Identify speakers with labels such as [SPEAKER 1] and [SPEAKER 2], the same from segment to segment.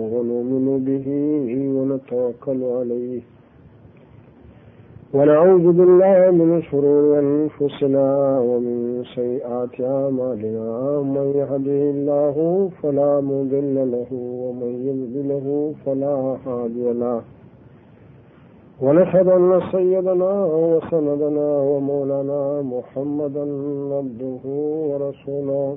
[SPEAKER 1] ونؤمن به ونتوكل عليه ونعوذ بالله من شرور أنفسنا ومن سيئات أعمالنا من يهده الله فلا مضل له ومن يضلله فلا هادي له ونشهد أن سيدنا وسندنا ومولانا محمدا عبده ورسوله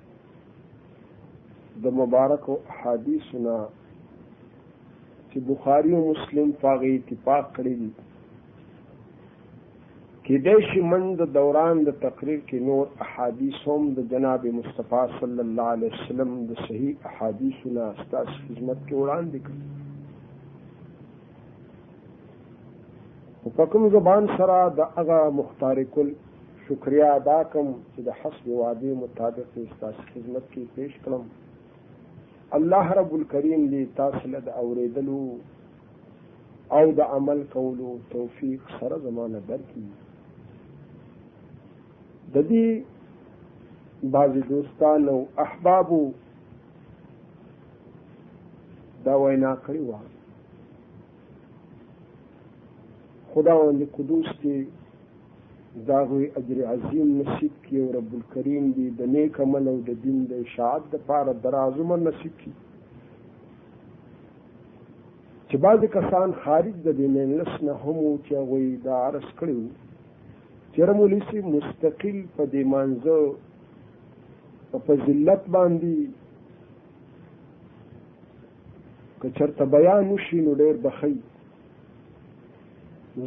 [SPEAKER 1] د مبارکو احادیثو نه چې بخاري او مسلم په هغې اتفاق کړی دي کېدای شي من د دوران د تقریر کې نور احادیث هم د جناب مصطفی صلی الله علیه وسلم د صحیح احادیثو نه ستاسو خدمت کې وړاندې کړم په کوم زبان سره د هغه مختار کل شکریه ادا کوم چې د حسب وعده مطابق یې ستاسو خدمت کې پیش کړم الله رب الکریم دې تاسو له د اورېدلو او د عمل کولو توفیق سره زمانه درکړي د دې بعضی دوستان او احبابو دا وینا کړې وه خداوند قدوس دې د هغوی اجر عظیم نصیب کړي او رب الکریم دې د نیک عمل او د دین د اشاعت دپاره دراز عمر نصیب کړي چې بعضې کسان خارج د دې مجلس نه هم وو چې هغوی دا عرض کړی وو چې رمولي صاحب مستقل په دې مانځه په فضیلت باندې که چېرته بیان وشي نو ډېر بخښي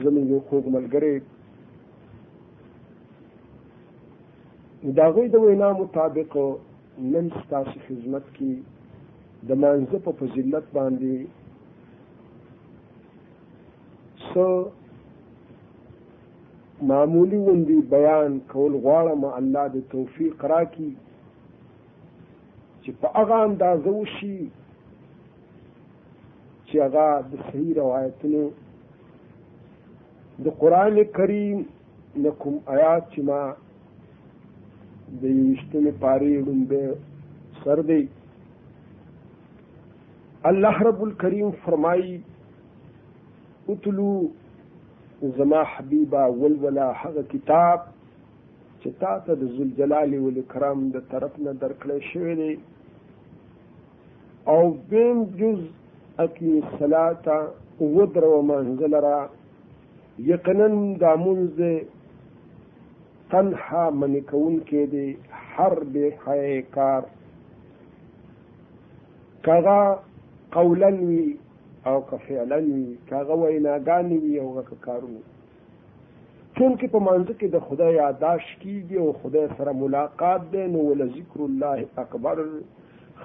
[SPEAKER 1] زموږ یو خوږ ملګری د هغوی د وینا مطابق نن ستاسو خدمت کې د مانزه په فضیلت باندې څه معمولی غوندې بیان کول غواړم الله د توفیق راکړي چې په هغه اندازه وشي چې هغه د صحیح روایتونو د قران کریم نه کوم آیات چې ما د یوشتمې پارې ړومبه سر دی الله رب الکریم فرمایي اتلو زما حبیبا ولولا هغه کتاب چې تا ته د ذوالجلال والاکرام د طرف نه درکړی شوی دی او دیم جز اقیم الصلاه ودرو منزل را یقینا د مونږ دی تنها منی کون کې دی هر بے حیا کار کغا قولا وی او که فعلا وی کغا ویناګانی وی او که کارونه چون کې په مانځ کې د خدای یاداش کیږي او خدای سره ملاقات دی نو ول ذکر الله اکبر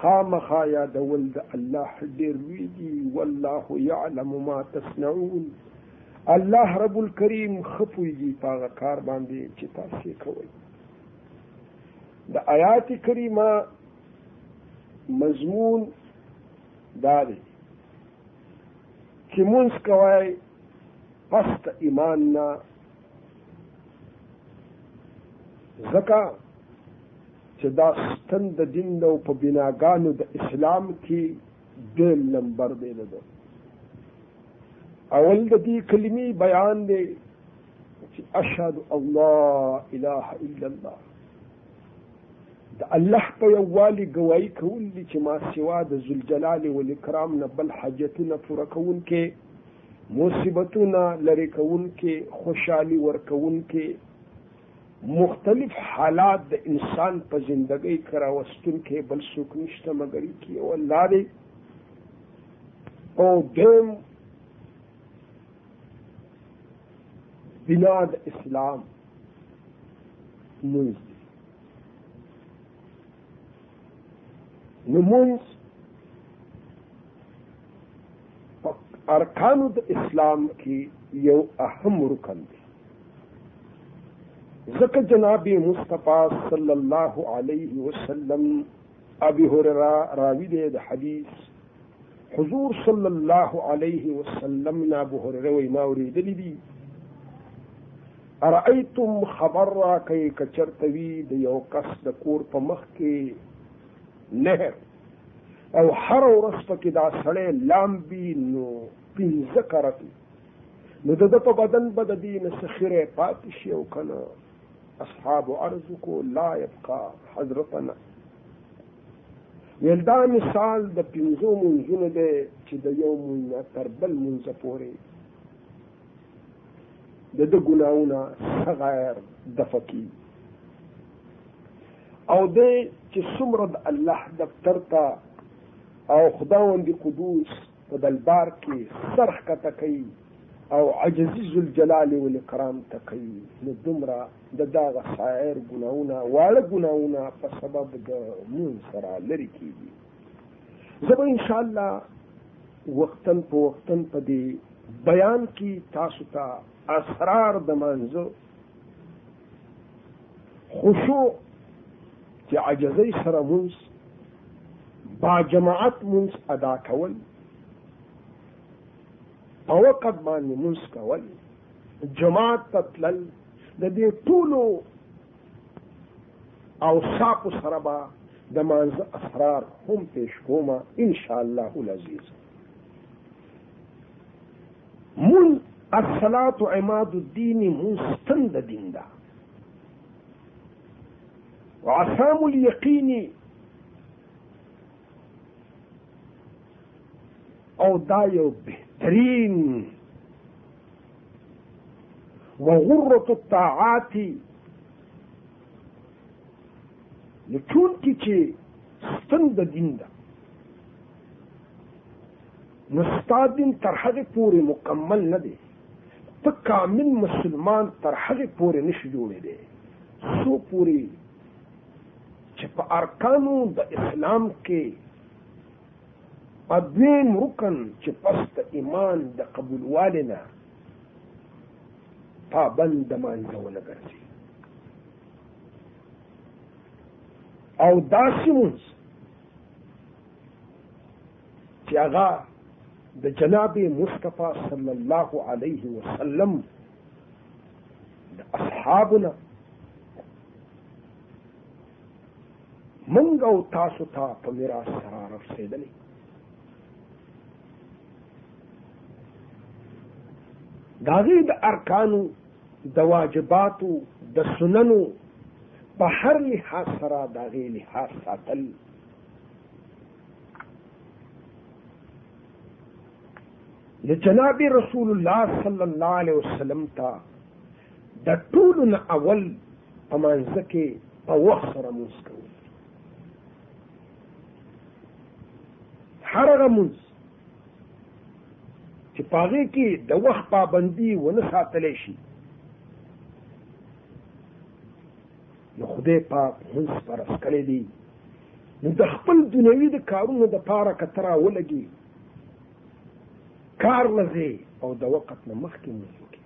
[SPEAKER 1] خامخا یادول د الله ډیر وی دی والله یعلم ما تصنعون الله رب الکریم خپویږي پاغه کار باندې چې تاسو کوي د آیات کریمه مضمون دا دی چې مونږ کوی پست ایمان نه ځکه چې دا ستن د دین نو په بناګانو د اسلام کې دیم نمبر دی نه ده اول د دې کلمې بیان دی چې اشهد الله اله الا الله د الله په یووالي ګواهي کول دي چې ما سوا د ذوالجلال والاکرام نه بل حاجتونه پوره کوونکی مصیبتونه لرې کوونکې، خوشحالي ورکوونکې، مختلف حالات د انسان په زندګۍ کې راوستونکې بل څوک نشته مګر یې یو الله دی او دویم بنا د اسلام مونځ نمونز ارکانو د اسلام کې یو اهم رکن دی ځکه جناب مصطفی صلی الله علیه وسلم ابي هريره راوي دی د حدیث حضور صلی الله علیه وسلم نه ابو هريره وینا اورېدلې دي ارایتم خبر راکئ که چرته وي د یو کس د کور په مخ کې نهر او هر ورځ پکې دا سړی لامبي نو پنځه کرتي نو د ده په بدن به د دې نه څه خیری پاتې شي او که نه اصحاب عرض کو لا یبقا حضرتنا ویل دا مثال د پنځو منځونو دی چې د یو منځ تر بل منځ پورې د د ګناونه صغائر دفع کی او د چې څومره د الله دفتر ته او خداوند قدوس په دلبار کې سرخ کته کوي او عجزی ذوالجلال والاکرام ته کوي نو دومره د داغه صغائر ګناونه واړه ګناونه په سبب د مون سره لري کیږي زه به ان شاء الله وختن په وختن په دې بیان کی تاسو ته اسرار د منځو خشوع چې عجزۍ سره مونږ با جماعت مونږ ادا کول په وقت باندې مونږ کول جماعت ته تلل د دې ټولو او ساپو سره به د مانځه اسرار هم پیش کومه ان شاء الله العزیز مون الصلاة عماد الدین مون ستن د دین ده وعصام اليقين او دا یو بهترین وغرة الطاعات نو چون کې چې ستن د دین ده نو ستا دین تر هغې پورې مکمل نه دی ته کامل مسلمان تر هغې پورې نشي جوړېدی څو پورې چې په ارکانو د اسلام کې ادویم رکن چې پس د ایمان د قبولوالې نه پابند د مانځه ونه ګرځي او داسې مونځ چې هغه د جناب مصطفی صلی الله علیه وسلم د اصحابنا منګ او تاسو ته په میراث سره رسیدلې داغه د ارکانو د واجباتو د سننو په هر لحاظ سره داغه لحاظ ساتل جناب رسول الله صلی الله علیه وسلم ته د ټولو نه اول په مانځه کې په وخت سره مونځ کوو هر هغه مونځ چې په هغې کې د وخت پابندي ونه ساتلی شي نو خدای پاک مونږ پر اسکلې دي نو د خپل دنیوي د کارونو د پاره کترا ولګي کار لزه او د وخت نه مخکې مونږ کې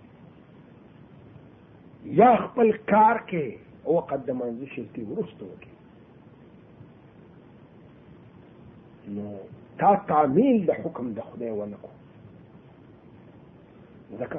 [SPEAKER 1] یا خپل کار کې او وخت د منځ شرتي ورسته وکي نو تا تعمیل د حکم د خدای ونکو ځکه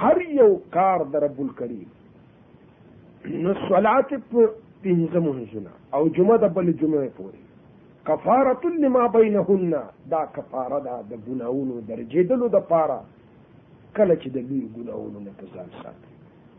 [SPEAKER 1] هر یو کار د رب الکریم نو صلات په پنځه منځونه او جمعه د بل جمعه پورې کفارت لما بینهن دا کفاره ده د ګناونو درجېدلو د پاره کله چې د لوی ګناونو نه ځان ساتي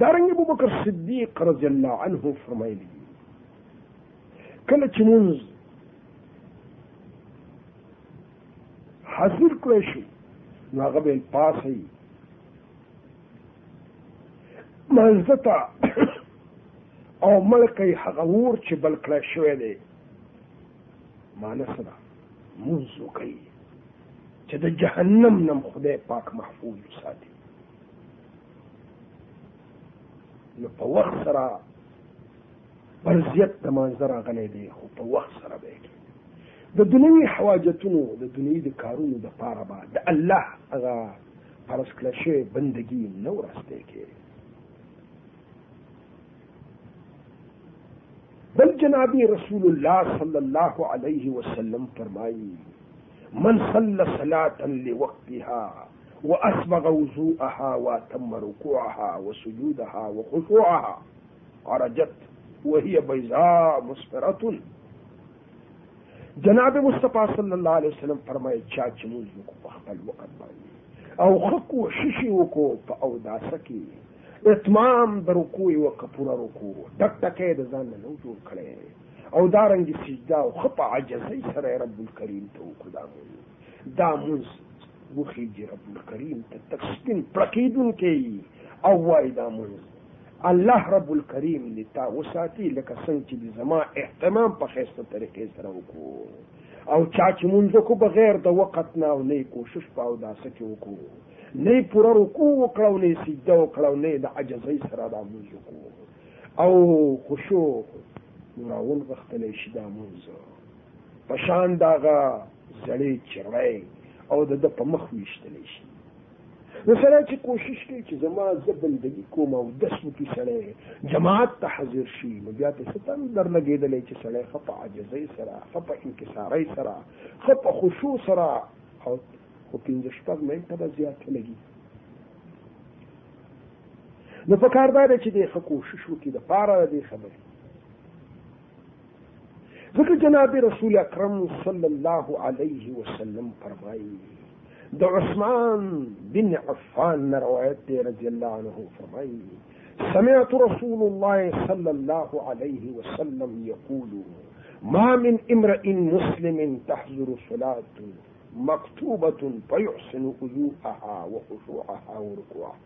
[SPEAKER 1] دارنګ ابو بکر صدیق رضی الله عنه فرمایلی کله چې مونږ حاضر کړی شو نو هغه به پاسي مزدتا او ملکی هغه ور چې بل کړی شوی دی معنی څه ده مونږ وکړي چې د جهنم نم خدای پاک محفوظ وساتي نو په وخت سره فرضیت د مانځه راغلی دی خو په وخت سره به کې د دنیوي حواجتونو د دنیوي د کارونو د پاره به د الله هغه فرض کړی شوی بندګي نه ورستی کې بل جنابی رسول الله صلی الله علیه وسلم فرمایي من صلى صلاة لوقتها وأسبغ وضوءها وأتم ركوعها وسجودها وخشوعها خرجت وهي بيضاء مسفرة جناب مصطفی صلی الله علیه وسلم فرمایي چا چې موږ وکړو په خپل وخت باندې او ښه کوشش یې وکړو په اوداسه کې اتمام د رکوع یې وکړه پوره رکوع ټک ټکی یې د ځان نه نه جوړ کړی او دا رنګ سجده او خپ عجزی سره رب الکریم ته وکړه دا مونږ وخیږي رب الکریم ته تکسپین پړکیدون کوي او وای دا مونږ الله رب الکریم دې تا وساتي لکه څنګه چې زما اهتمام په خسته طریقې سره وکړو او چا چې مونږ کو بغیر د وخت نه او نه کوشش پاو داسه کې وکړو نه پوره رکوع وکړو نه سجده وکړو نه د عجزۍ سره د مونږ کو او خشوع نو راونغښتلی شي دا مونځ په شان د هغه زړې چرړی او د ده په مخ ویشتلی شي نو سړی چې کوشش کوي چې زما زه بندګي کوم او دس وکړي سړی جماعت ته حاضر شي نو بیا ته څه تم در لګېدلی چې سړی ښه په عاجزۍ سره ښه په انکسارۍ سره ښه په خوشو سره او خو پنځه شپږ منټه به زیات لګي نو په کار دا دی چې دې ښه کوشش وکړي د پاره د دې خبرې ځکه جناب رسول اکرم صلی الله علیه وسلم فرمایي د عثمان بن عفان نه روایت دی رضی الله عنه فرمایي سمعت رسول الله صلى الله عليه وسلم يقول ما من امرئ مسلم تحضر صلاة مكتوبة فيحسن وضوءها وخشوعها وركوعها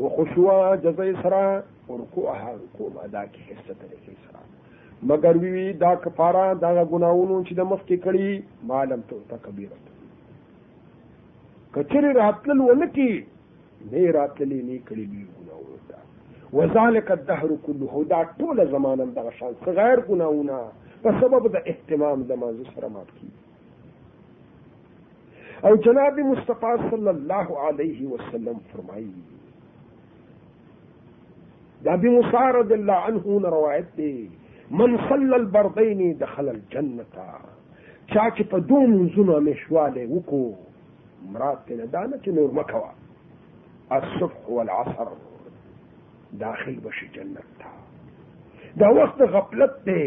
[SPEAKER 1] و خشوع جزا سره ورکو هر کو ادا کی حصہ طریقې سره مگر وی وی دا کفاره دا ګناونو چې د مخ کې کړی مالم تو تکبیره کچری راتل ولکی نه راتلې نه کړی دی ګناونو دا وذالک الدهر كله دا ټول زمانم دغه شان غیر ګناونه په سبب د اهتمام د مازو سره مات کی او جناب مصطفی صلی الله علیه وسلم فرمایي د ابي موسی رضی الله عنه نه روایت دی من صلى البردين دخل الجنه چا چې په دوه منځونو مشواله وکړو مراد ته نه دانه چې نور مکوا الصبح والعصر داخل بشي جنت ته دا وخت غفلت دی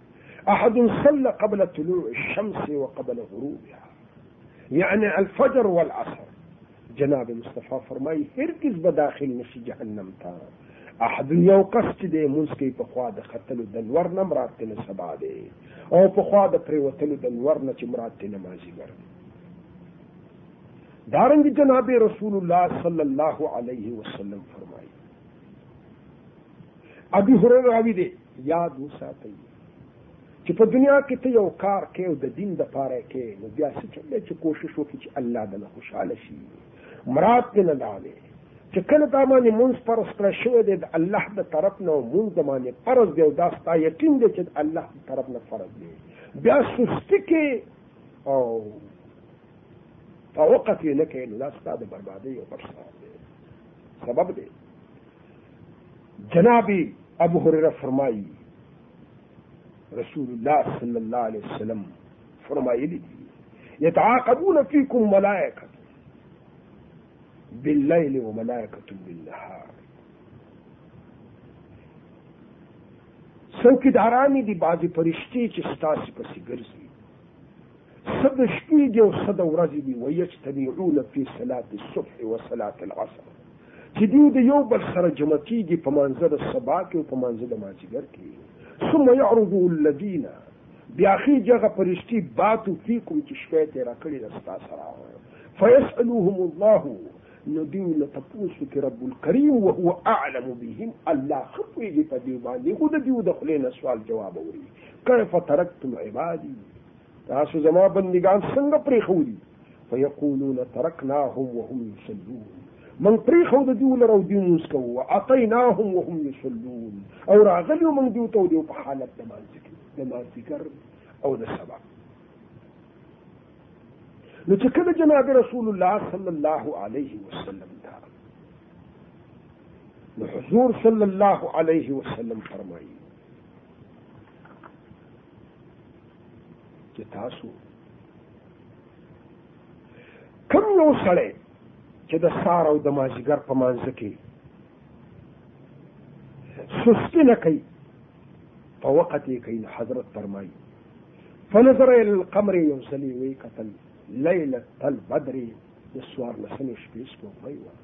[SPEAKER 1] احد صلى قبل طلوع الشمس وقبل غروبها يعني الفجر والعصر جناب مصطفی فرمایي هرگز به داخل نشي جهنم ته احد یو کس چې د مونږ کې په خوا د خطلو د نور نه مراد ته سبا دی او په خوا د پریوتلو د نور نه چې مراد ته نمازي ګر دارنګ جناب رسول الله صلی الله علیه وسلم فرمایي ابي هريره راوي دي یاد وساتئ چې په دنیا کې ته یو کار کې او د دین د پاره کې نو بیا څه چلې چې کوشش وکړي چې الله د نه خوشاله شي مراد دې نه داله چې کله دا باندې مونږ پر سره شوې د الله د طرف نه مونږ د باندې فرض دی او دا ستا یقین دی چې الله د طرف نه فرض دی بیا سستی کې او فوقت یې نه کوي نو دا ستا د بربادۍ یو پټ سبب دی جناب ابو هريره فرمایي رسول الله صلی الله علیه وسلم فرمایلی دي يتعاقبون فيكم ملائکه بالليل وملائکه بالنهار څوکیدارانی دي بعضی فرشتي چې ستاسو پسې ګرځي صد شپې دي او صد ورځې دي ويجتمعون في صلاة الصبح وصلاة العصر چې دوی د یو بل سره جمع کېږي په مانځه د سبا کې او په مانځه د مازیګر کې ثم یعرض الذین بیا خېږي هغه فرشتي باتو فیکم چې شپه یې تېره کړې ده ستا سره فیسألوهم الله نو دوی له تپوسو کې رب الکریم وهو اعلم بهم الله ښه پوهېږي په دوی باندې خو د دوی د خولې نه سوال جواب اوري کیف ترکتم عبادي تاسو زما بندگان څنګه پرې خو دي فیقولون ترکناهم وهم یصلون من پرې خو د دیو لرو دی موس کو او اعطیناهم وهم یصلون او راغلی من دیو ته دیو په حالت د مانځک د مازیګر او د سبا نو چې کله جناب رسول الله صلی الله علیه وسلم دا نو حضور صلی الله علیه وسلم فرمایي چې تاسو کم یو سړی چې د سار او د مازیګر په مانځ کې سستی نه کوي په وخت یې کوي حضرت فرمایي فنظر القمر یو ځلې وی کتل لیلة البدر د سوار لسمې شپې سپوږمۍ وه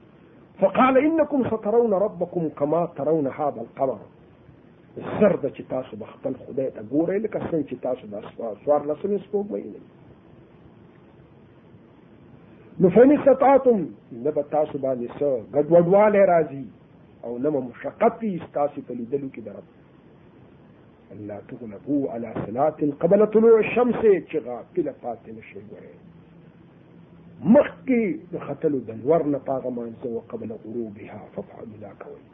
[SPEAKER 1] فقال إنكم سترون ربكم كما ترون هذا القمر زر ده چې تاسو به خپل خدای ته ګورئ لکه څنګه چې تاسو د څوارلسمې سپوږمۍ وینئ نو فین استطعتم نه به تاسو باندې څه ګډوډوالی راځي او نه به مشقت وي ستاسو په لیدلو کې د رب الله تغلبو على صلاة قبل طلوع الشمس چې غافل پاتې نشئ ګورئ مخکې د ختلو د لور نه پاغه مانځه وقبل غروبها فافعلوا دا کوئ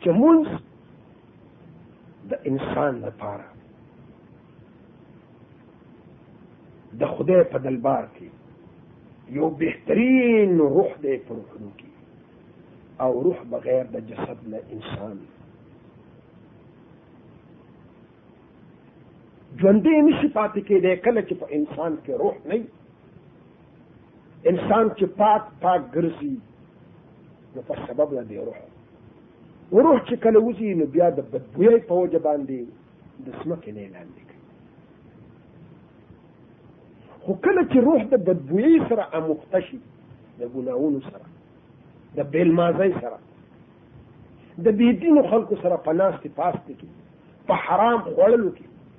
[SPEAKER 1] چې مونږ د انسان لپاره د خدای په دلبار کې یو بهترین روح دی په روحونو کې او روح بغیر د جسد نه انسان ژوندې نشي پاتې کېدی کله چې په انسان کې روح نه انسان چې پاک پاک ګرځي نو په سبب د دې روح روح چې کله وځي نو بیا د بدبویۍ په وجه باندې د ځمکې نه لاندې کوي خو کله چې روح د بدبویۍ سره اموخته شي د ګناهونو سره د بېلمازۍ سره د بې دینو خلکو سره په ناستې پاستې کې په حرام خوړلو کې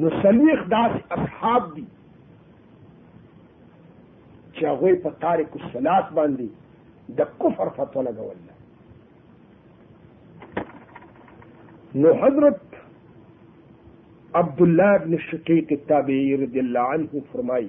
[SPEAKER 1] نو سلیخ داسې اصحاب دي چې هغوی په تارک الصلات باندې د کفر فتوا لګول نو حضرت عبد الله بن شقیق التابعی رضی الله عنه فرمایي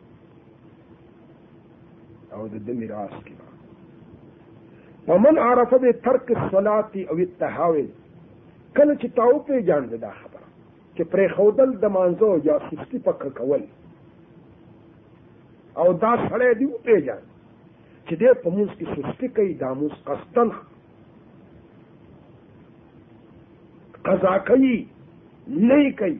[SPEAKER 1] او د دې میراث کې ومن عرف به ترک الصلاه او التهاوي کله چې تاو په جان دا خبره چې پرې خودل د مانزو یا سستی پک کول او دا سړی دی په جان چې دې په موږ کې سستی کوي دا موږ قصدن قضا کوي نه کوي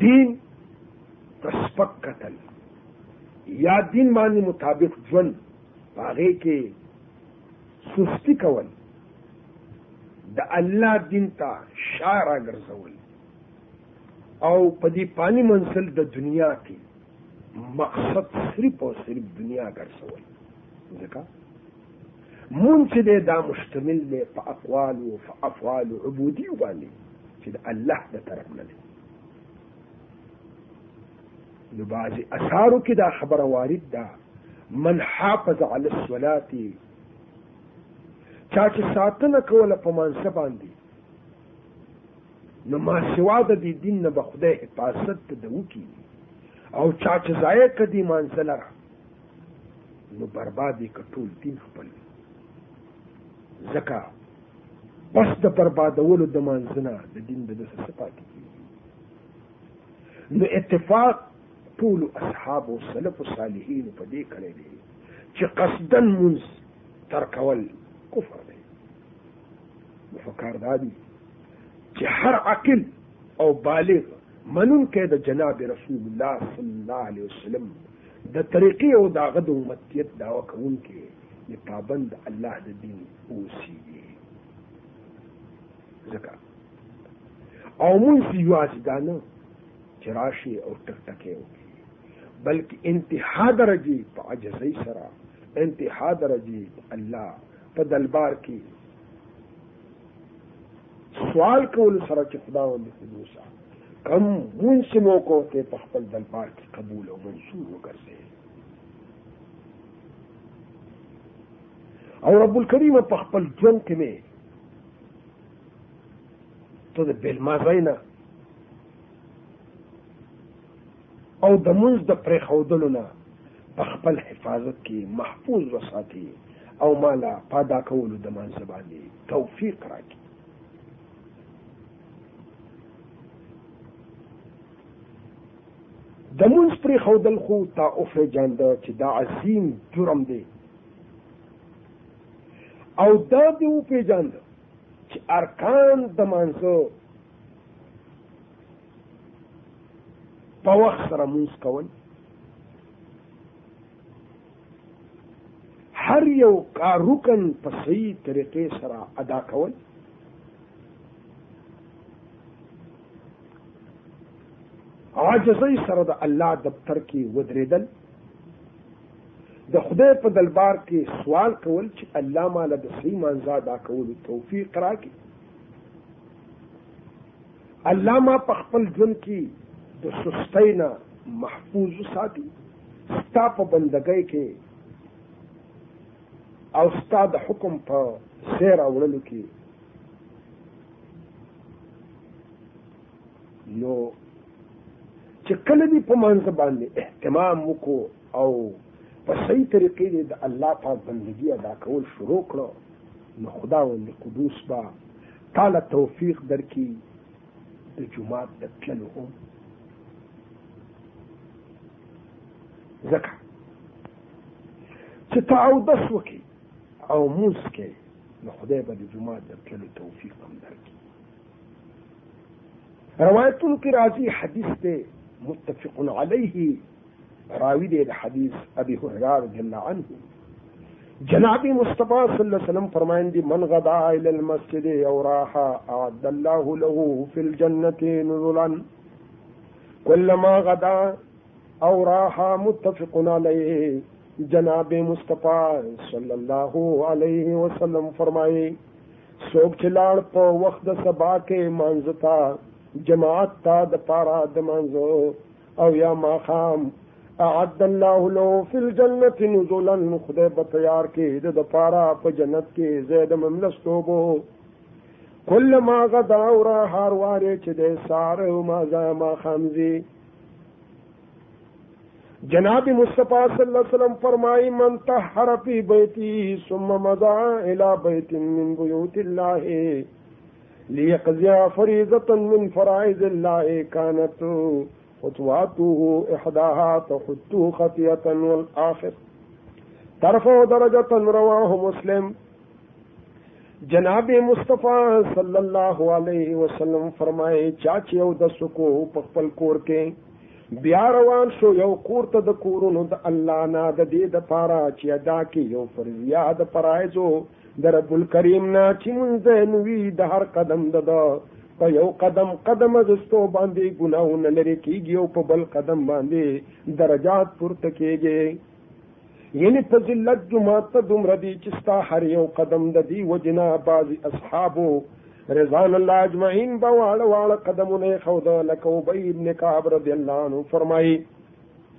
[SPEAKER 1] دین تسپک قتل یا دین باندې مطابق ژوند هغه کې سستی کول د الله دین ته شارا ګرځول او په دې پانی منسل د دنیا کې مقصد صرف او صرف دنیا ګرځول ځکه مونږ چې دی دا مشتمل دی په اقوال او په افعال عبودي باندې چې د الله د طرف نه دی نو بعضې اثارو کې دا خبره وارد ده من حافظ على الصلاة چا چې ساتنه کوله په مانسه باندې نو ما سوا د دې دین نه به خدای حفاظت ته د وکړي او چا چې ضایع کړي مانسه لره نو برباد یې که ټول دین خپل وي ځکه پس د بربادولو د مانځنه د دین د دسه څه پاتې کېږي نو اتفاق ټولو اصحابو سلفو صالحینو په دې کړی دی چې قصدن مونځ ترکول کفر دی نو فکار دا دی چې هر عقل او بالغ منونکی د جناب رسول الله صلی الله علیه وسلم د طریقې او د هغه د امتیت دعوه کوونکي د پابند الله د دین اوسیږي ځکه او مونږ یوازې دا نه چې راشي او ټکټکې وکړي بلکې انتها درجې په عجزۍ سره انتها درجې الله په دلبار کې سوال کول سره چې خداوند قدوسه کم مونږ مو کوته په خپل دربار کې قبول او منصور وګرځي او رب الکریم په خپل ژوند کې مې ته د بل ما غینا او د منځ د پرېښودلو نه په خپل حفاظت کې محفوظ وساتي او مالا پادا کولو د منځ باندې توفیق راکړي د منځ پرې خودل خو تا اوفه جانده چې دا عظیم جرم دی او دا دی او پیجانده چې ارکان د مانځو په وخت سره مونږ کول هر یو کار رکن په صحیح طریقې سره ادا کول عاجزۍ سره د الله دفتر کې ودرېدل د خدای په دلبار کې سوال کول چې الله ماله د صحیح مانزا ادا کولو توفیق راکړي الله ما په خپل ژوند کې د سستۍ نه محفوظ وساتي ستا په بندګۍ کې او ستا د حکم په ځای راوړلو کې نو چې کله دې په منځ باندې اهتمام وکړو او په صحیح طریقې دې د الله پاک بندگی ادا کول شروع کړو نو خداوند قدوس با تعالی توفیق درکې د جمعات د تللو هم ځکه چې ته اودس وکړي او مونځ کوې نو خدای به د جمعات د تللو توفیق هم درکې روایتونو کې راځي حدیث دی متفق علیه راوی دی د حدیث ابي هريره رضی الله عنه جناب مصطفی صلی الله علیه وسلم فرمایند دي من غدا الى المسجد او راح اعد الله له في الجنه نزلا كلما غدا او راح متفق عليه جناب مصطفی صلی الله علیه وسلم فرمایي څوک چې لاړ په وخت د سبا کې مانځتا جماعت تا د پارا د مانځو او یا ماخام اعد الله له فی الجنه نزلا خدای به تیار کې د دپاره په جنت کې زید مملستو بو کل ما غدا او را هر واره چې د سار او ما ځا ما خامزي جناب مصطفی صلی الله علیه وسلم فرمایي من طهر فی بیتی ثم مضى الى بیت من بیوت الله ليقضي فريضة من فرائض الله كانت خطواته احداها تحت خطية والآخر ترفع درجة رواه مسلم جناب مصطفی صلی الله علیه وسلم فرمایي چا چې یو د سکو په خپل کور کې بیا روان شو یو کور ته د کورونو د الله نه د دې د پاره چې ادا کې یو فرضیه د فرایزو د رب الکریم نه چې مونځه نوي د هر قدم د ده په یو قدم قدم اخیستو باندې ګناهونه لرې کېږي او په بل قدم باندې درجات پورته کېږي یعنی په ذلت جماعت ته دومره دي چې ستا هر یو قدم د دې وجې نه بعضې اصحابو رضوان الله اجمعین به واړه واړه قدمونه یې ښوده لکه ابی ابن کعب رضی الله عنه فرمایي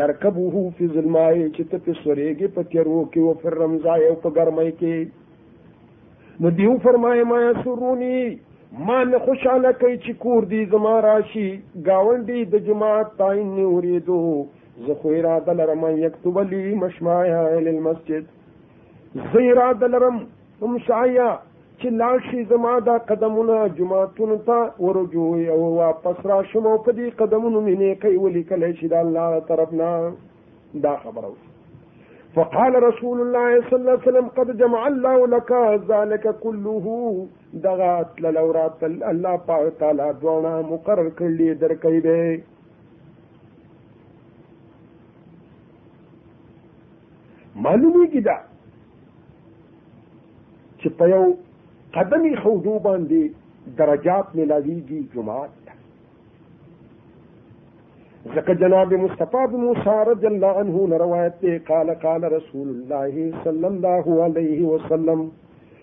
[SPEAKER 1] ترکبوه فی ظلمای چې ته په سورېږې په تیرو کې او پر رمضای او په ګرمۍ کې نو دیو فرمایه ما سرونی ما نه خوشاله کوي چې کور دی زما راشي گاونډي د جماعت تاین نه اوریدو زه خو اراده لرم یکتب لی مشمایا الی المسجد زه اراده لرم هم شايا چې لاړ شي زما دا قدمونه جماعتونو ته ورجوي او واپس راشم او په دې قدمونو مې نیکۍ ولیکلی شي د الله له طرف نه دا خبره وشي فقال رسول الله صلی الله علیه وسلم قد جمع الله لك ذلك كله دغه تل لورات الله پاک تعالی دوانا مقرر کړی درکې دی معلومیږي دا چې په یو قدمي خودو باندې درجات ملاویږي جماعت ته ځکه جناب مصطفی بن موسی رضی الله عنه روایت دی قال قال رسول الله صلی الله علیه وسلم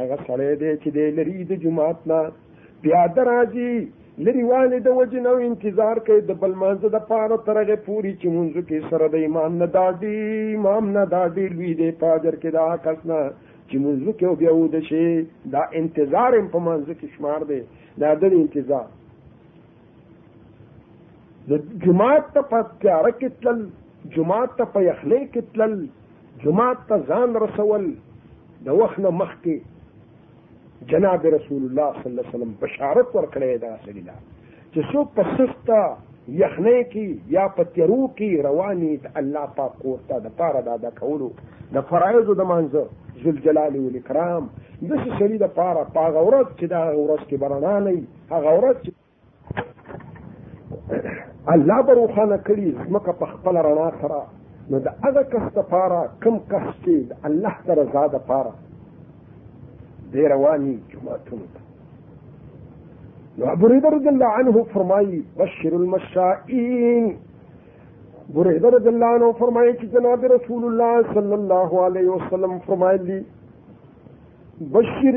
[SPEAKER 1] هغه سړی دی چې دی لري د جماعت نه پیاده راځي لري والي د وجې نه انتظار کوي د بل مانځه د پاره تر هغې پورې چې مونځو کې سره د امام نه دا ډي امام نه دا ډي لوی دی په اجر کې دا کس نه چې مونځو کې او بیا وده شي دا انتظار هم په مانځه کې شمار دی دا د انتظار د جماعت ته په تیاره کې تلل جماعت ته په یخنۍ کې تلل جماعت ته ځان رسول د وخت نه مخکې جناب رسول الله صلی الله علیه وسلم بشارت ورکړی دا سړي لا چې څوک په سسته یخنۍ کې یا په تیرو کې رواني د الله پاک کور ته د پاره د ادا کولو د فرایضو د مانځه ذوالجلال والاکرام داسې سړي د پاره په هغه ورځ چې د هغه ورځ کې به رڼا نه وي هغه ورځ چې الله به روښانه کړي ځمکه په خپل رڼا سره نو د هغه کس دپاره کم کس چې د الله د رضا دپاره دی رواني جوماتونو ته نو ابو هريره رضي الله عنه فرمایي بشر المشائين ابو هريره رضي الله عنه فرمایي چې جناب رسول الله صلى الله عليه وسلم فرمایلی بشر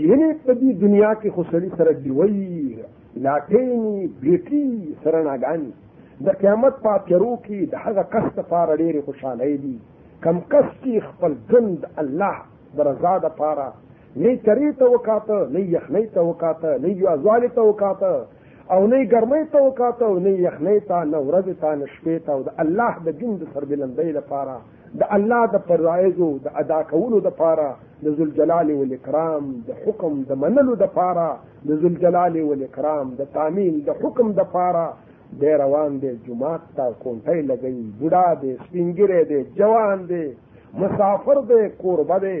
[SPEAKER 1] یعنی په دې دنیا کې خو سړي سره ډیوي لاټینې بیټي سرناګانې د قیامت په تیرو کې د هغه کس لپاره ډېرې خوشحالۍ دي کم کس چې خپل ژوند الله د رضا دپاره نه ترې ته وکاته نه یخنۍ ته وکاته نه یوازوالي ته وکاته او نه ګرمۍ ته وکاته او نه یخنۍ ته نه ورځې ته نه شپې ته او د الله د دین د سربلندۍ لپاره د الله د فرایضو د ادا کولو د پاره د ذوالجلال والاکرام د حکم د منلو د پاره د ذوالجلال والاکرام د تامین د حکم د پاره د روان دی جمعات ته کونټۍ لګوي بوډا دی سپینګری دی جوان دی مسافر دی کوربه دی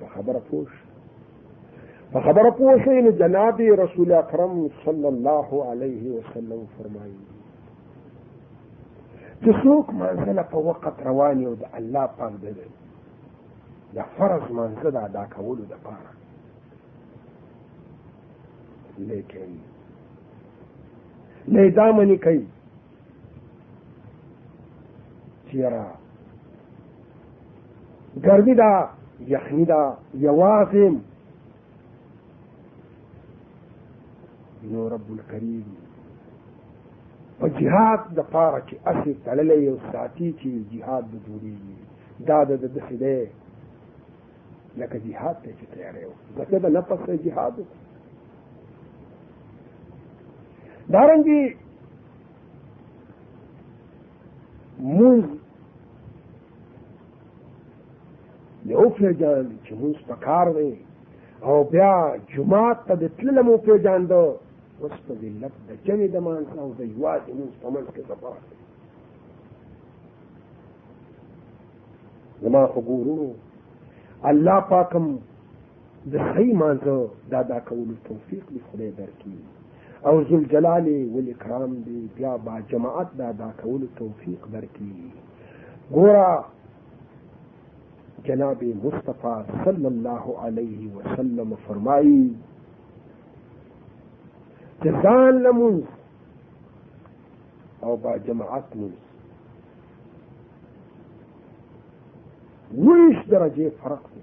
[SPEAKER 1] په خبره پوه شئ په خبره پوه شئ نو جناب رسول اکرم صلی الله علیه وسلم فرمایي چې څوک مانځله په وخت روان یو د الله پاک د د فرض مانځه د ادا کولو دپاره لیکن نه دا منی کوي چیرا ګرمي دا یخني دا یوازې نو رب الکریم په جهاد د پاره کې اصل تړلې یو ساتي چې جهاد به جوړیږي دا د د خدای لکه جهاد ته چې تیارې و ځکه د نفس جهاد دارنګي مونږ یو پیژان چې مونږ په کار دی او بیا جماعت ته د تللو مو پیژان دو اوس په ذلت د چنې د مانځه او د یوازې مونږ په منځ کې سفر دی زما خو ګورو الله پاکم د صحیح مانځه د ادا کولو توفیق دې خدای درکړي او ذوالجلال والاکرام دې بیا با جماعت د ادا کولو توفیق درکړي ګوره جناب مصطفی صلی الله علیه وسلم فرمایي چې ځان لمونځ او با جماعت مونځ ویش درجه فرق دی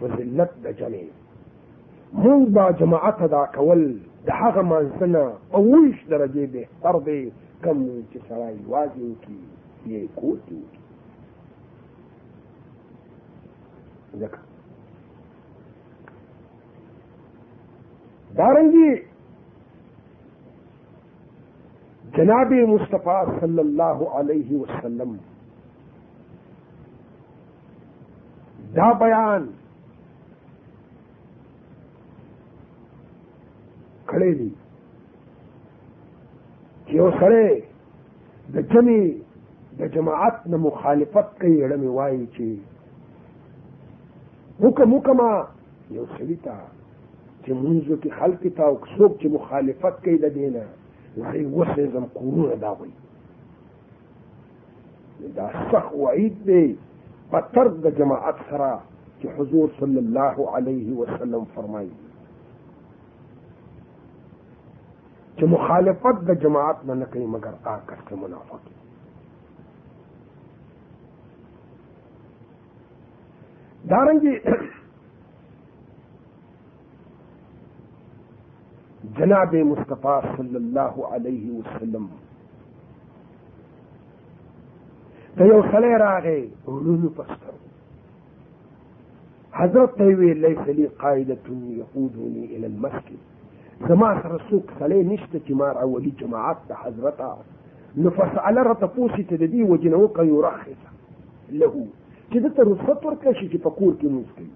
[SPEAKER 1] فضلت د جمع مونږ با جماعت ادا کول د هغه مانسنه په ویش درجه به تر دې کم چې سره یوازې کی یې کوټي ځکه دارنګي جناب مصطفی صلی الله علیه وسلم دا بیان کړی دی چې یو سړی د جمعې د جماعت نه مخالفت کوي اړه مې وایي چې حکم وکما یو سړي ته چې منځو کې خلک ته او څوک چې مخالفت کوي د دینه وایي وسې زم کورونه دا وایي دا سخت وعید دی په ترک د جماعت سره چې حضور صلی الله علیه وسلم فرمایي چې مخالفت د جماعت نه نه کوي مګر آ کس کې منافق دارنګي جناب مصطفی صلی الله علیه وسلم ته یو سړی راغی ړوند په سترګو حضرت ته یې ویل لیس لي قاعده یقودني الى المسجد زما سره څوک سړی نشته چې ما راولي جماعت ته حضرت نو فسأله راته پوښتې چې د دې وجې نه وکړه یرخصه له چې ده ته رخصت ورکړی شي چې په کور کې لمونځ کوي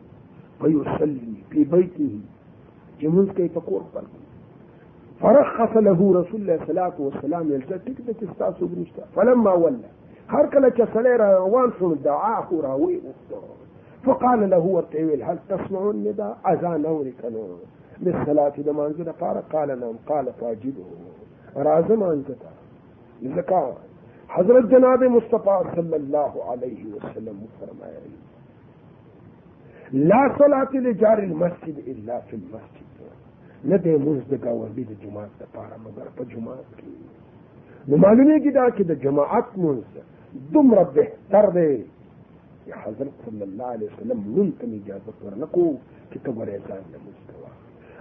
[SPEAKER 1] فیصلي فی بیته چې لمونځ کوي په کور خپل فرخص له رسول الله صلی الله علیه وسلم یلته ټیک د تاسو برشته فلما ولا هر کله چې سړی را روان شو دعا خو راوي وکړو فقال له ورته ویل هل تسمعون ندا اذان اوري کنو للصلاة د مانځه د پاره قال نعم قال فاجبه راځه مانځه ته ځکه حضرت جناب مصطفی صلی الله علیه وسلم فرمایلی لا صلاة لجار المسجد الا في المسجد نه دی موږ د ګاونډي د جماعت لپاره مګر په جماعت کې نو معلومېږي دا چې د جماعت مونځ دومره بهتر دی چې حضرت صلی الله علیه وسلم نن ته اجازه ورنکو چې ته ورې ځان نه مونځ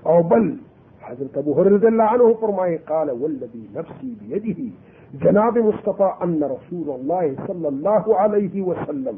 [SPEAKER 1] او بل حضرت ابو هريره رضی الله عنه فرمایي قال والذي نفسي بيده جناب مصطفى ان رسول الله صلى الله عليه وسلم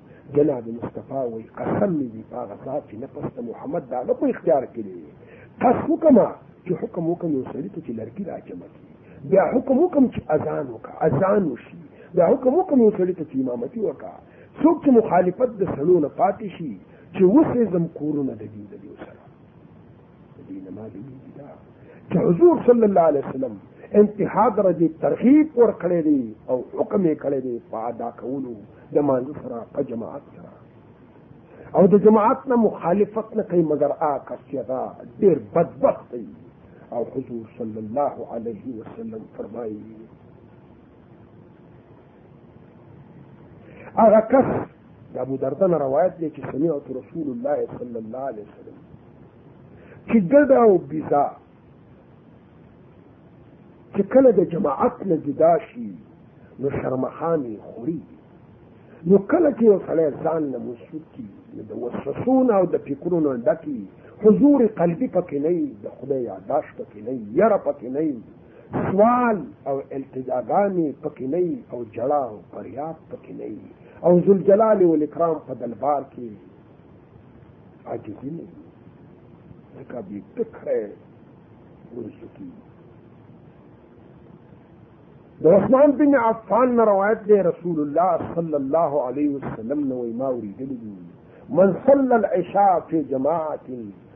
[SPEAKER 1] جناب مصطفی وی قسم می دی پاغه ذات چې نفس ته محمد دا نه په اختیار کې دی قص وکما چې حکم وکم یو سړی ته چې لرګي راجمع کی بیا حکم وکم چې اذان وکا اذان وشي بیا حکم وکم یو سړی ته چې امامتي وکا څوک چې مخالفت د سړو نه پاتې شي چې وسې زم کورونه د دې د سره چې حضور صلی الله علیه وسلم انتها درجه ترغیب ور کړی دی او حکم یې کړی دی په ادا کولو د مانځه سره په جماعت سره او د جماعت نه مخالفت نه کوي مګر آ کس چې دا ډېر بدبخت دی او حضور صلی الله علیه وسلم فرمایي هغه کس د ابو درده نه روایت دی چې سمعت رسول الله صلی الله علیه وسلم چې ګډه او بیزا چې کله د جماعت نه جدا شي نو شرمخانې خوري نو کله چې یو سړی ځان نه مسود کي نو د وسوسونه او د فکرونو ډکي حضور قلبي پکې نه د خدای یاداشت پکې نه یره پکې نه سوال او التجاګانې پکې نه او جړا او پریاد پکې نه او ذوالجلال والاکرام په دلبار کې عاجزي نه ځکه بې فکره ورسو کی د عثمان بن عفان نه روایت دی رسول الله صلی الله علیه وسلم نو ما اوریدلی دی من صلى العشاء في جماعة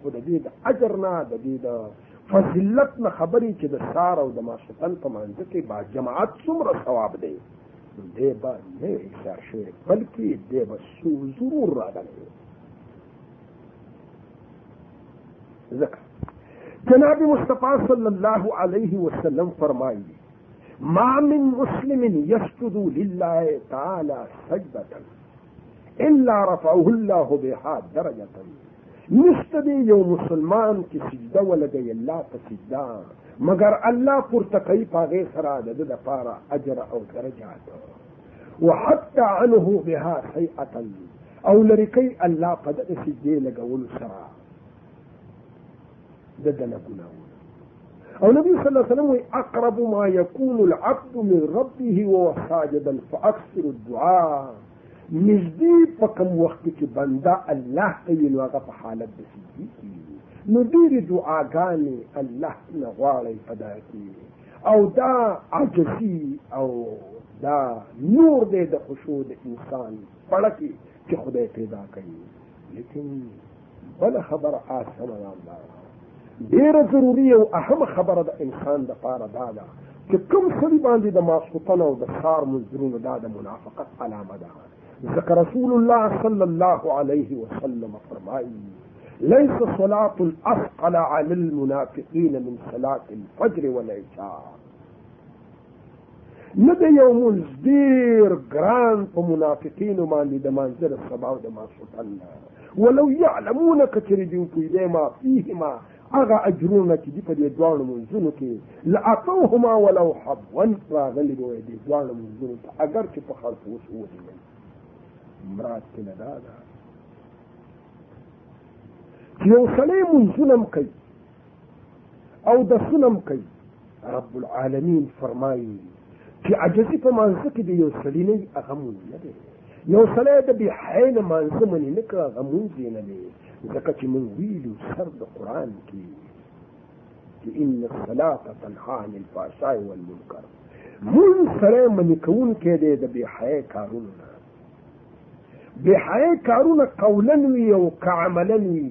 [SPEAKER 1] خو د دې د اجر نه د دې د فضیلت نه خبرې چې د سار او د ماسوتن په مانځ کې با جماعت څومره ثواب دی دی به نه اکثار شوی بلکې دی به ضرور راغلی ځکه جناب مصطفی صلی الله علیه وسلم فرمایي ما من مسلم یسجد لله تعالی سجدتا الا رفعه الله بها درجه نشته دی یو مسلمان چې سجده ولګوي الله ته سجده مګر الله پورته کوي په هغې سره د ده دپاره اجر او درجات وحتى عنه بها سیئة او لري کوي الله په دغه سجدې لګولو سره د دنه ګناهونه او نبی صلی الله علیه وسلم وی اقرب ما یکون العبد من ربه وهو ساجدا فاکثر الدعاء نږدې په کوم وخت کې بنده الله ته وي نو هغه په حالت د سجدي کې نو ډېرې دعاګانې الله نه غواړئ په دا کې او دا عاجزي او دا نور دی د خشوع د انسان پړه کې چې خدای پیدا کوي لیکن بل خبر آسمه دا ډیره ضروری او اهم خبره د انسان د پاره دا ده چې کوم سړي باندې د ماسوتن او د سار مزدورونو دا د منافقت علامه ده ځکه رسول الله صلی الله علیه وسلم فرمایي ليس صلاة الأثقل على المنافقين من صلاة الفجر والعشاء نه د یو مونځ ډېر ګران په منافقینو باندې د مانځه د سبا او د ماسوتن ولو یعلمون که چېرې دوی پوهېدی ما فیهما هغه اجرونه چې دي په دې دواړو منځونو کې لاتوهما ولو حبوا راغلي به وای دې دواړو منځونو ته اګر چې په خلق اوس ووهي مراد کې نه دا ده چې یو سړی منځونه هم کوي او د سنم کوي رب العالمین فرمایي چې عجزي په مانځه کې د یو سړي نه هغه مونځ نه دی یو سړی د بې حیې نه مانځه منې نه کړه هغه مونځ یې نه دی ځکه چې مونږ ویلو سر د قرآن کې چې ان الصلاة تنها عن الفحشاء والمنکر مونږ سره منې کوونکی دی د بې حیې کارونو نه بې حیې کارونه قولا وي او که عملا وي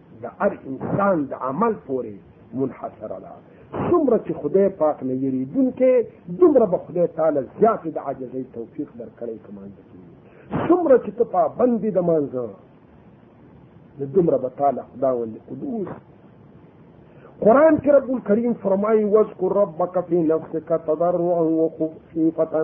[SPEAKER 1] د هر انسان د عمل پورې منحصره ده څومره چې خدای پاک نه یریدونکی دومره به خدای تعالی زیاتې د عاجزۍ توفیق درکړی که مانځه کېږي څومره چې ته پابند دي د مانځه نو دومره به تعالی خداوند قدوس قرآن کې رب الکریم فرمایي واذکر ربک فی نفسک تضرعا وخفیفة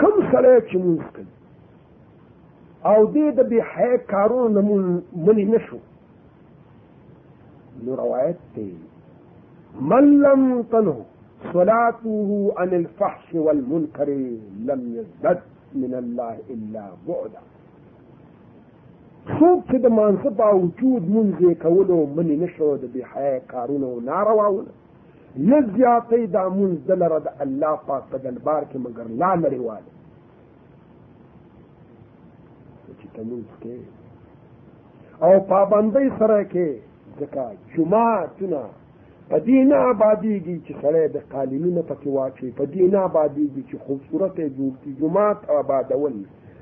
[SPEAKER 1] کم سړی چې مونږ کوي او دې د بې حیا کارونو نه مونږ منې نه شو نو روایت دی من لم تنه صلاته عن الفحش والمنکر لم يزدد من الله الا بعدا څوک چې د مانسه باوجود مونږ یې کولو منې نه شو د بې حیا کارونو نارواونه نه زیاتې دا مونځ د لره د الله پاک په دلبار کې مګر لا لرې واله چې ته مونځ کې او پابندۍ سره کې ځکه جماعتونه په دې نه آبادېږي چې سړی د قالینونه پکې واچوي په دې نه آبادېږي چې خوبصورت یې جوړ کړي جومات آبادول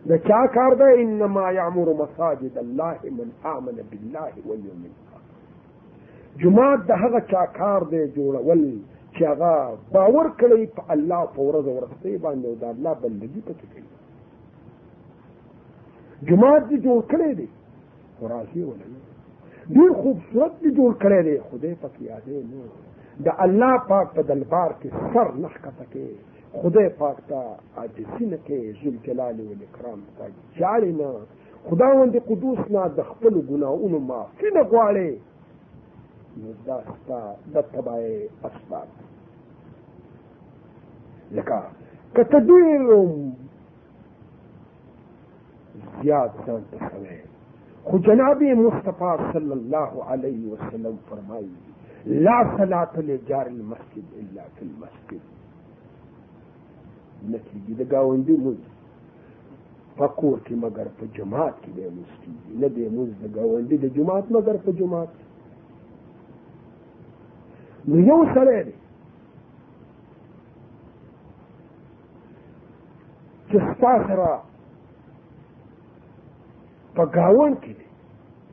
[SPEAKER 1] د چا کار ده انما یعمر مساجد الله من آمن بالله والیوم الاخر جماعت د هغه چا کار دی جوړول چې هغه باور کړی په الله په ورځ ورسته باندې او د الله بندګي پکې کوي جماعت دې جوړ کړی دی خو راځي ولې ډېر خوبصورت دې جوړ کړی دی خدای پکې یادې نه د الله پاک په دلبار کې سر نه ښکته کې خدای پاک ته عاجزي نه کې ذوالجلال والاکرام ته جاړې نه خداوند قدوس نه د خپل ګناهونو معافي نه غواړي نو دا ستا د تباهۍ اسباب لکه که ته ډېر زیات ځان ته سوی خو جناب مصطفی صلی الله علیه وسلم فرمایي لا صلاة لجار المسجد الا في المسجد نتیجه د گاونډي مونږ په کور کې مګر په جماعت کې به موږ کیږي نه به موږ د ګاونډي د جماعت مګر په جماعت نو یو سره دی چې ستا سره په ګاوند کې دی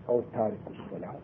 [SPEAKER 1] او تاریخ الصلات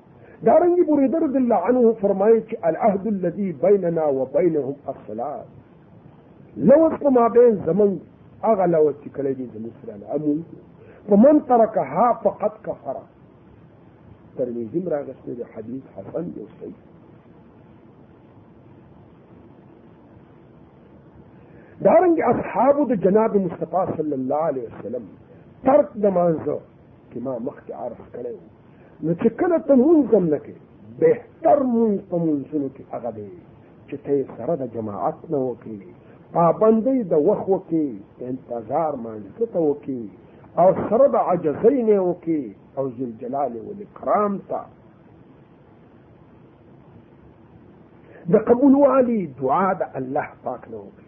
[SPEAKER 1] دارنګي بریده رضی الله عنه فرمایي چې العهد الذي بيننا وبينهم الصلاه لوث په مابین زمنګ هغه لوث چې کله دي زموږ سره امو فمن ترکها فقط کفر ترمذی راغسته دی حدیث حسن دی صحیح دارنګ اصحاب د جناب مصطفی صلی الله علیه وسلم ترک د مانزه کما مخکې عرض کړی نو چې کله ته مونځ هم نه کوې بهتر مونځ په مونځونو کې هغه دی چې ته یې سره د جماعت نه وکړې پابندۍ د وخت وکړې انتظار مانځه ته وکړې او سره د عجزۍ نه وکړې او ذوالجلال والاکرام ته د قبول والي دعا د الله پاک نه وکړي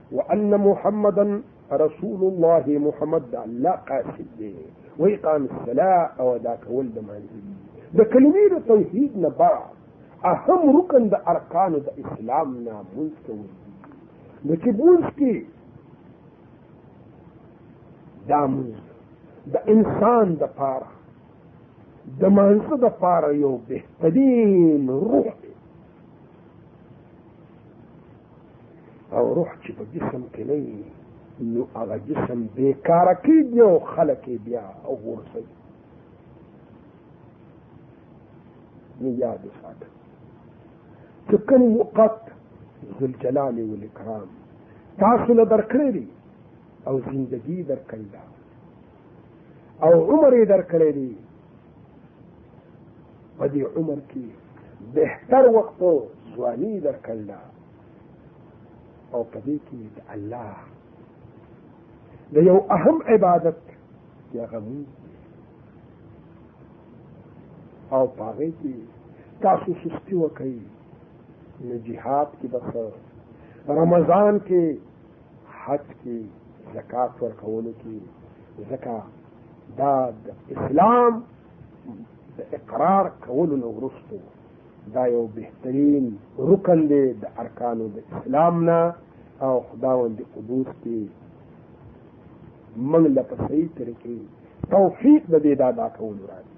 [SPEAKER 1] وان محمدا رسول الله محمد د الله قاصد دی و اقام الصلاه او ادا کول د مانځي د کلمې د توحید نه بعد اهم رکن د ارکان د اسلام نه مونږ کوي نو چې مونږ کې دا مونږ د انسان د پاره د مانسه د پاره یو بهترین روح او روح چې په جسم کې نه وي نو هغه جسم بېکاره کېږي او خلک یې بیا او غورځوي نو یاد وساته چې کوم وقت ذوالجلال والاکرام تاسو له درکړی دی او زندگی درکړی ده او عمر یې درکړی دی په دې عمر کې بهتر وخت او ځواني درکړل ده او په دې کې د الله د یو اهم عبادت یا غمون او په هغې کې تاسو سستي وکړئ نو جهاد کې بس رمضان کې حج کې زکات ورکولو کې ځکه دا د اسلام د اقرار کولو نه وروسته دا یو بهترین رکن دی د ارکانو د اسلام نه او خداوند قدوس دی موږ له په صحیح طریقې توفیق د دې دا دا کولو راځي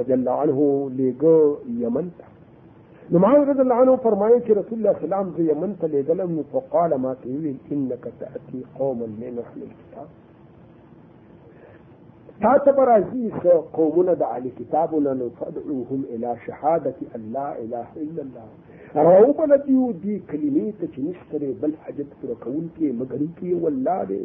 [SPEAKER 1] رضی الله عنه لېږه یمن ته نو معاذ رضی الله عنه فرمایي چې رسول الله سلام زه یمن ته لېږلم نو فقال ما ته ویل انک تأتي قوما من اهل الكتاب تا ته به راځي قومونه د اهل کتابو نه نو فادعوهم الى شهادة ان لا اله الا الله راوبله دیو دې کلمې ته چې نشته بل حاجت پوره کوونکی مګر کې والله دی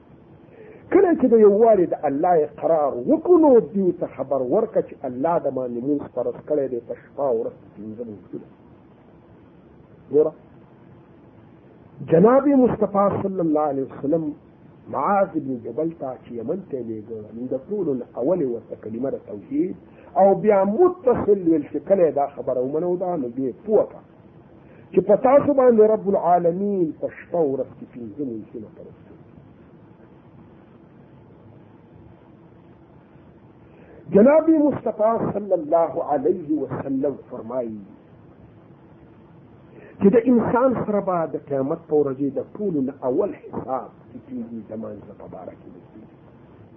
[SPEAKER 1] کله چې د یووالي د الله اقرار وکړو نو دوی ته خبر ورکړه چې الله د باندې مونږ فرض کړی دی په شپه او ورځ پنځه مونځونه ګوره جناب مصطفی صلی الله علیه وسلم معاذ بن جبل ته چې یمن ته لېږه نو د ټولو نه اولې ورته کلمه د توحید او بیا متصل ویل چې کله دا خبره ومنو دا نو بیا پوه کړه چې په تاسو باندې رب العالمین په شپه ورځ کې پنځه ملکونه فرض کړي جناب مصطفی صلی الله علیه وسلم فرمایي چې د انسان سره به د قیامت په ورځې د ټولو نه اول حساب چې کېږي د مانځه په باره کې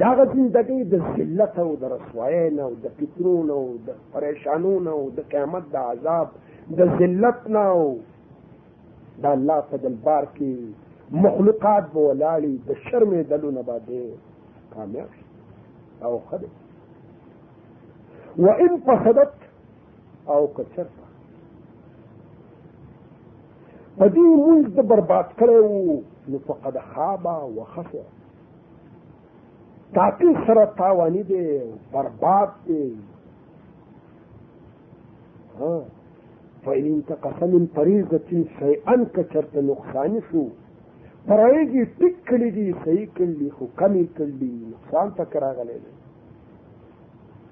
[SPEAKER 1] دا غ زندګۍ د ذلت او د رسوایۍ نه او د فکرو نه او د پریشانو نه او د قیامت د عذاب د ذلت نه او د الله په دلبار کې مخلوقات به ولاړي د شرمېدلو نه به دی کامیاب شي او ښه دی وان فسدت او که چرته په دې مونږ د برباد کړی وو نو فقد خابا وخسر تاکي سره تاوانی دی برباد دی ها فإن انتقص من طريقة شيئا كشرت نقصان شو پرایږي ټیک کړي دي صحیح کړي خو کمی کړي نقصان پکې راغلی دی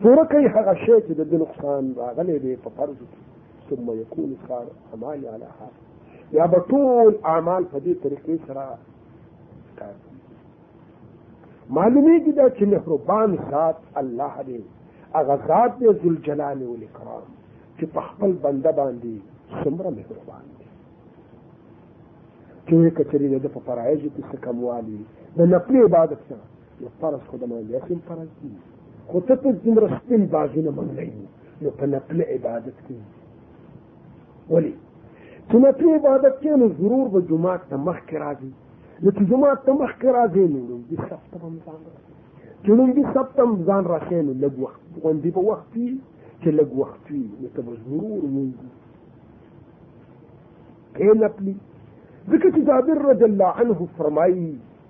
[SPEAKER 1] پوره کوي هغه شی چې د ده نقصان راغلی دی په فرض کې ثم يكون صار اعمال على هذا یا به ټول اعمال په دې طریقې سره معلومیږي دا چې مهربان ذات الله دی هغه ذات دی ذوالجلال والاکرام چې په خپل بنده باندې څومره مهربان دی چې کچري د په فرایضو کې څه کموالی د نفلي عبادت سره نو فرض خو د مانځه سم فرض دي خو ته په دومره سپین بازونه منلی نو په نقل عبادت کې ولې چې نقل عبادت کې نو ضرور به جماعت ته مخکې راځي نو چې جماعت ته مخکې راځي نو لومبي صف ته به هم ځان رسي چې لومبي صف ته هم ځان رسي نو لږ وخت غوندې به وخت وي چې لږ وخت وي نو ته به ضرور مونږي کې نقلي ځکه چې جابر رضی الله عنه فرمایي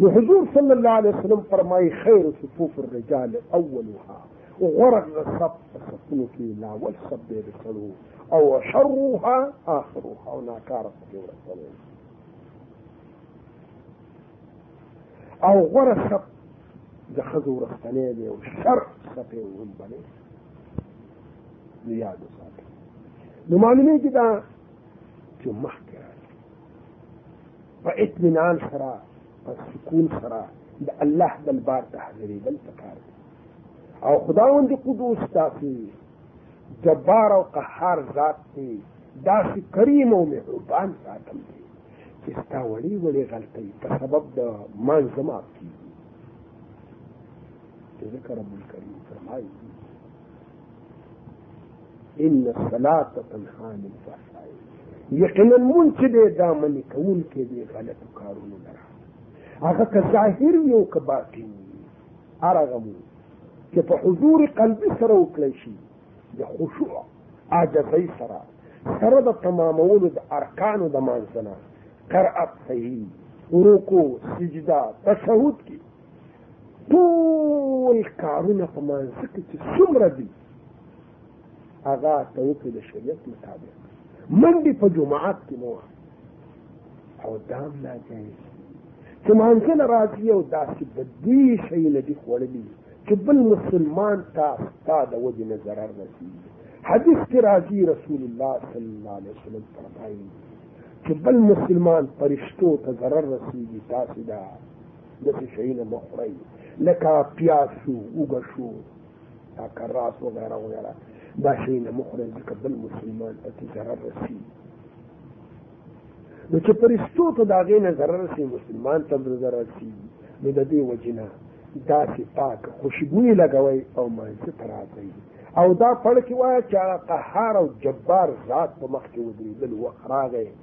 [SPEAKER 1] نو حضور صلی الله علیه وسلم فرمایي خیر صفوف الرجال اولها غوره د صف په صفونو کې لاول صف دی د سړو او شرها آخرها او ناکاره پکې ورسوي او غوره صف د ښځو ورستنی دی او شر صف یې هم بلې نو یاد وساتئ نو معلومېږي دا چې مخکې راځي په اطمینان سره په سکون سره د الله دلبار ته حاضرېدل پکار دي او خداوند قدوس تاسو جبار او قهار ذات دی داسې کریم او مهربان ذاتم دی چې ستا وړې وړې غلطۍ په سبب د مانځ زما کېږي ذکر رب الکریم فرمایي ان الصلاه تنها عن الفحشاء یقینا مونږ چې دی دا منې کوونکی دی غلطو کارونو لره هغه که ظاهر وي او که باطن وي هر هغه مونږ چې په حضور قلبي سره وکړی شي د خشوع عاجزۍ سره سره د تمامولو د ارکانو د مانځنه قرأت صحیح رکو سجده تشهد کې ټول کارونه په مانځه کې چې څومره دي هغه ته وکړي د شریعت مطابق منډې په جماعت کې مو او دام لا جایز چې مانځه نه راځي او داسې بدې شیونه دي خوړلي چې بل مسلمان ته ستا د وجې نه ضرر رسېږي حدیث کې راځي رسول الله صلی الله علیه وسلم فرمایي چې بل مسلمان فرشتو ته ضرر رسېږي تاسې ده داسې شیونه مه خورئ لکه پیاز شو اوږه شو دا کراس وغیره وغیره دا شیونه مه خورئ ځکه بل مسلمان ته کې ضرر رسي نو چې پرستو ته د هغې نه ضرر رسي مسلمان ته هم ضرر رسي نو د دې وجې نه داسې پاک خوشبویې لګوئ او مانځه ته راځئ او دا پړ کې وایه چې هغه قهار او جبار ذات په مخ کې ودرېدل وخت راغی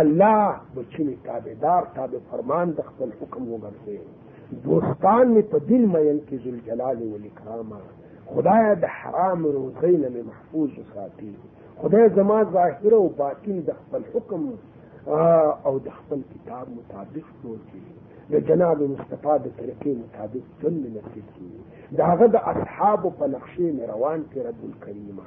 [SPEAKER 1] الله د چینې تابعدار تابع فرمان د خپل حکم وګرځي دوستان مې په دین مین کې ذوالجلال والاکرامه خدای د حرام روزۍ نه مې محفوظ وساتي خدای زما ظاهر او باطن د خپل حکم او د خپل کتاب مطابق جوړ کړي د جناب مصطفی د طریقې مطابق ژوند مې نصیب کړي د هغه د اصحابو په نقشې مې روان کړي رب الکریمه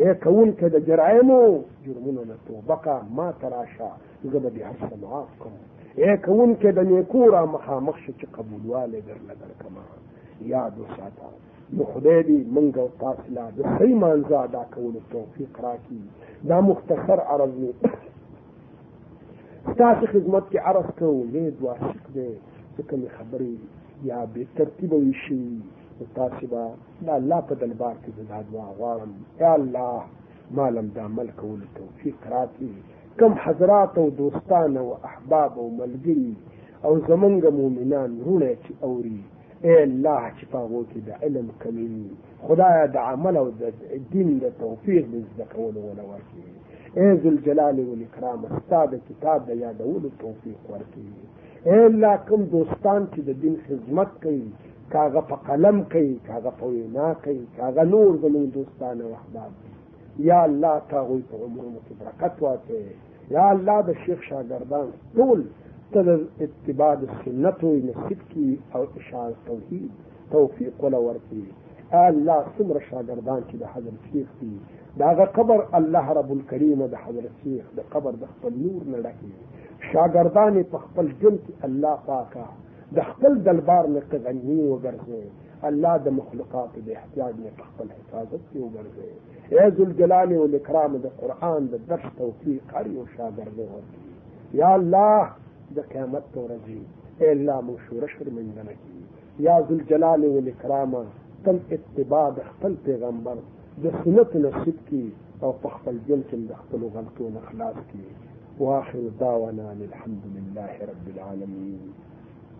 [SPEAKER 1] اے کوونکی د جرایمو جرمونو نه توبه کا ما ته راشه زه به دې هر څه معاف کړم اے کوونکی د نیکو را مخامخ شه چې قبولوالی درله درکړم یاد وساته نو خدای دې موږ او تاسو له د صحیح مانځه ادا کولو توفیق راکړي دا مختصر عرض مې ستاسو خدمت کې عرض کوو لید واسق دی ځکه مې خبرې یا بې ترتیبه وي شوي نو تاسو به دا الله په دلبار کې زه دا دعا غواړم یا الله ما لم د عمل کولو توفیق راکړي کم حضرات او دوستان او احباب او ملګري او زمونږ مؤمنان وروڼه چې اوري ای الله چې په هغو کې د علم کمی وي خدایه د عمل او د دین د توفیق د زده کولو وله ورکړي ای ذوالجلال والاکرام ستا د کتاب د یادولو توفیق ورکړي الا کوم دوستان چې د دین خدمت کوي کاغه په قلم کوي کاغه په وینا کوي کاغه نور زموږ دوستان او احباب یا الله تا غوی په عمرونو کې برکت واچوي یا الله د شیخ شاګردان ټول تل اتباع د سنت او نصیب کی او اشاره توحید توفیق ولا ورکړي الله څومره شاګردان چې د حضرت شیخ دي د هغه قبر الله رب الکریم د حضرت شیخ د قبر د خپل نور نه ډکوي شاګردان یې په خپل ژوند کې الله پاکه د خپل دلبار نه تغني وګرځوي الله د مخلوقات د احتیاج نه په خپل حفاظت کې وګرځوي ای ذوالجلال والاکرام د قرآن د درس توفیق هر یو شاګرد ورکړي یا الله د قیامت پر ورځ ای الله مو شورش ورمنځنه کړي یا ذوالجلال والاکرام تل اتباع د خپل پیغمبر د سنت نصیب کی او په خپل ژوند کې د خپل غلطو نه خلاص کی واخر دعوانا الحمد لله رب العالمین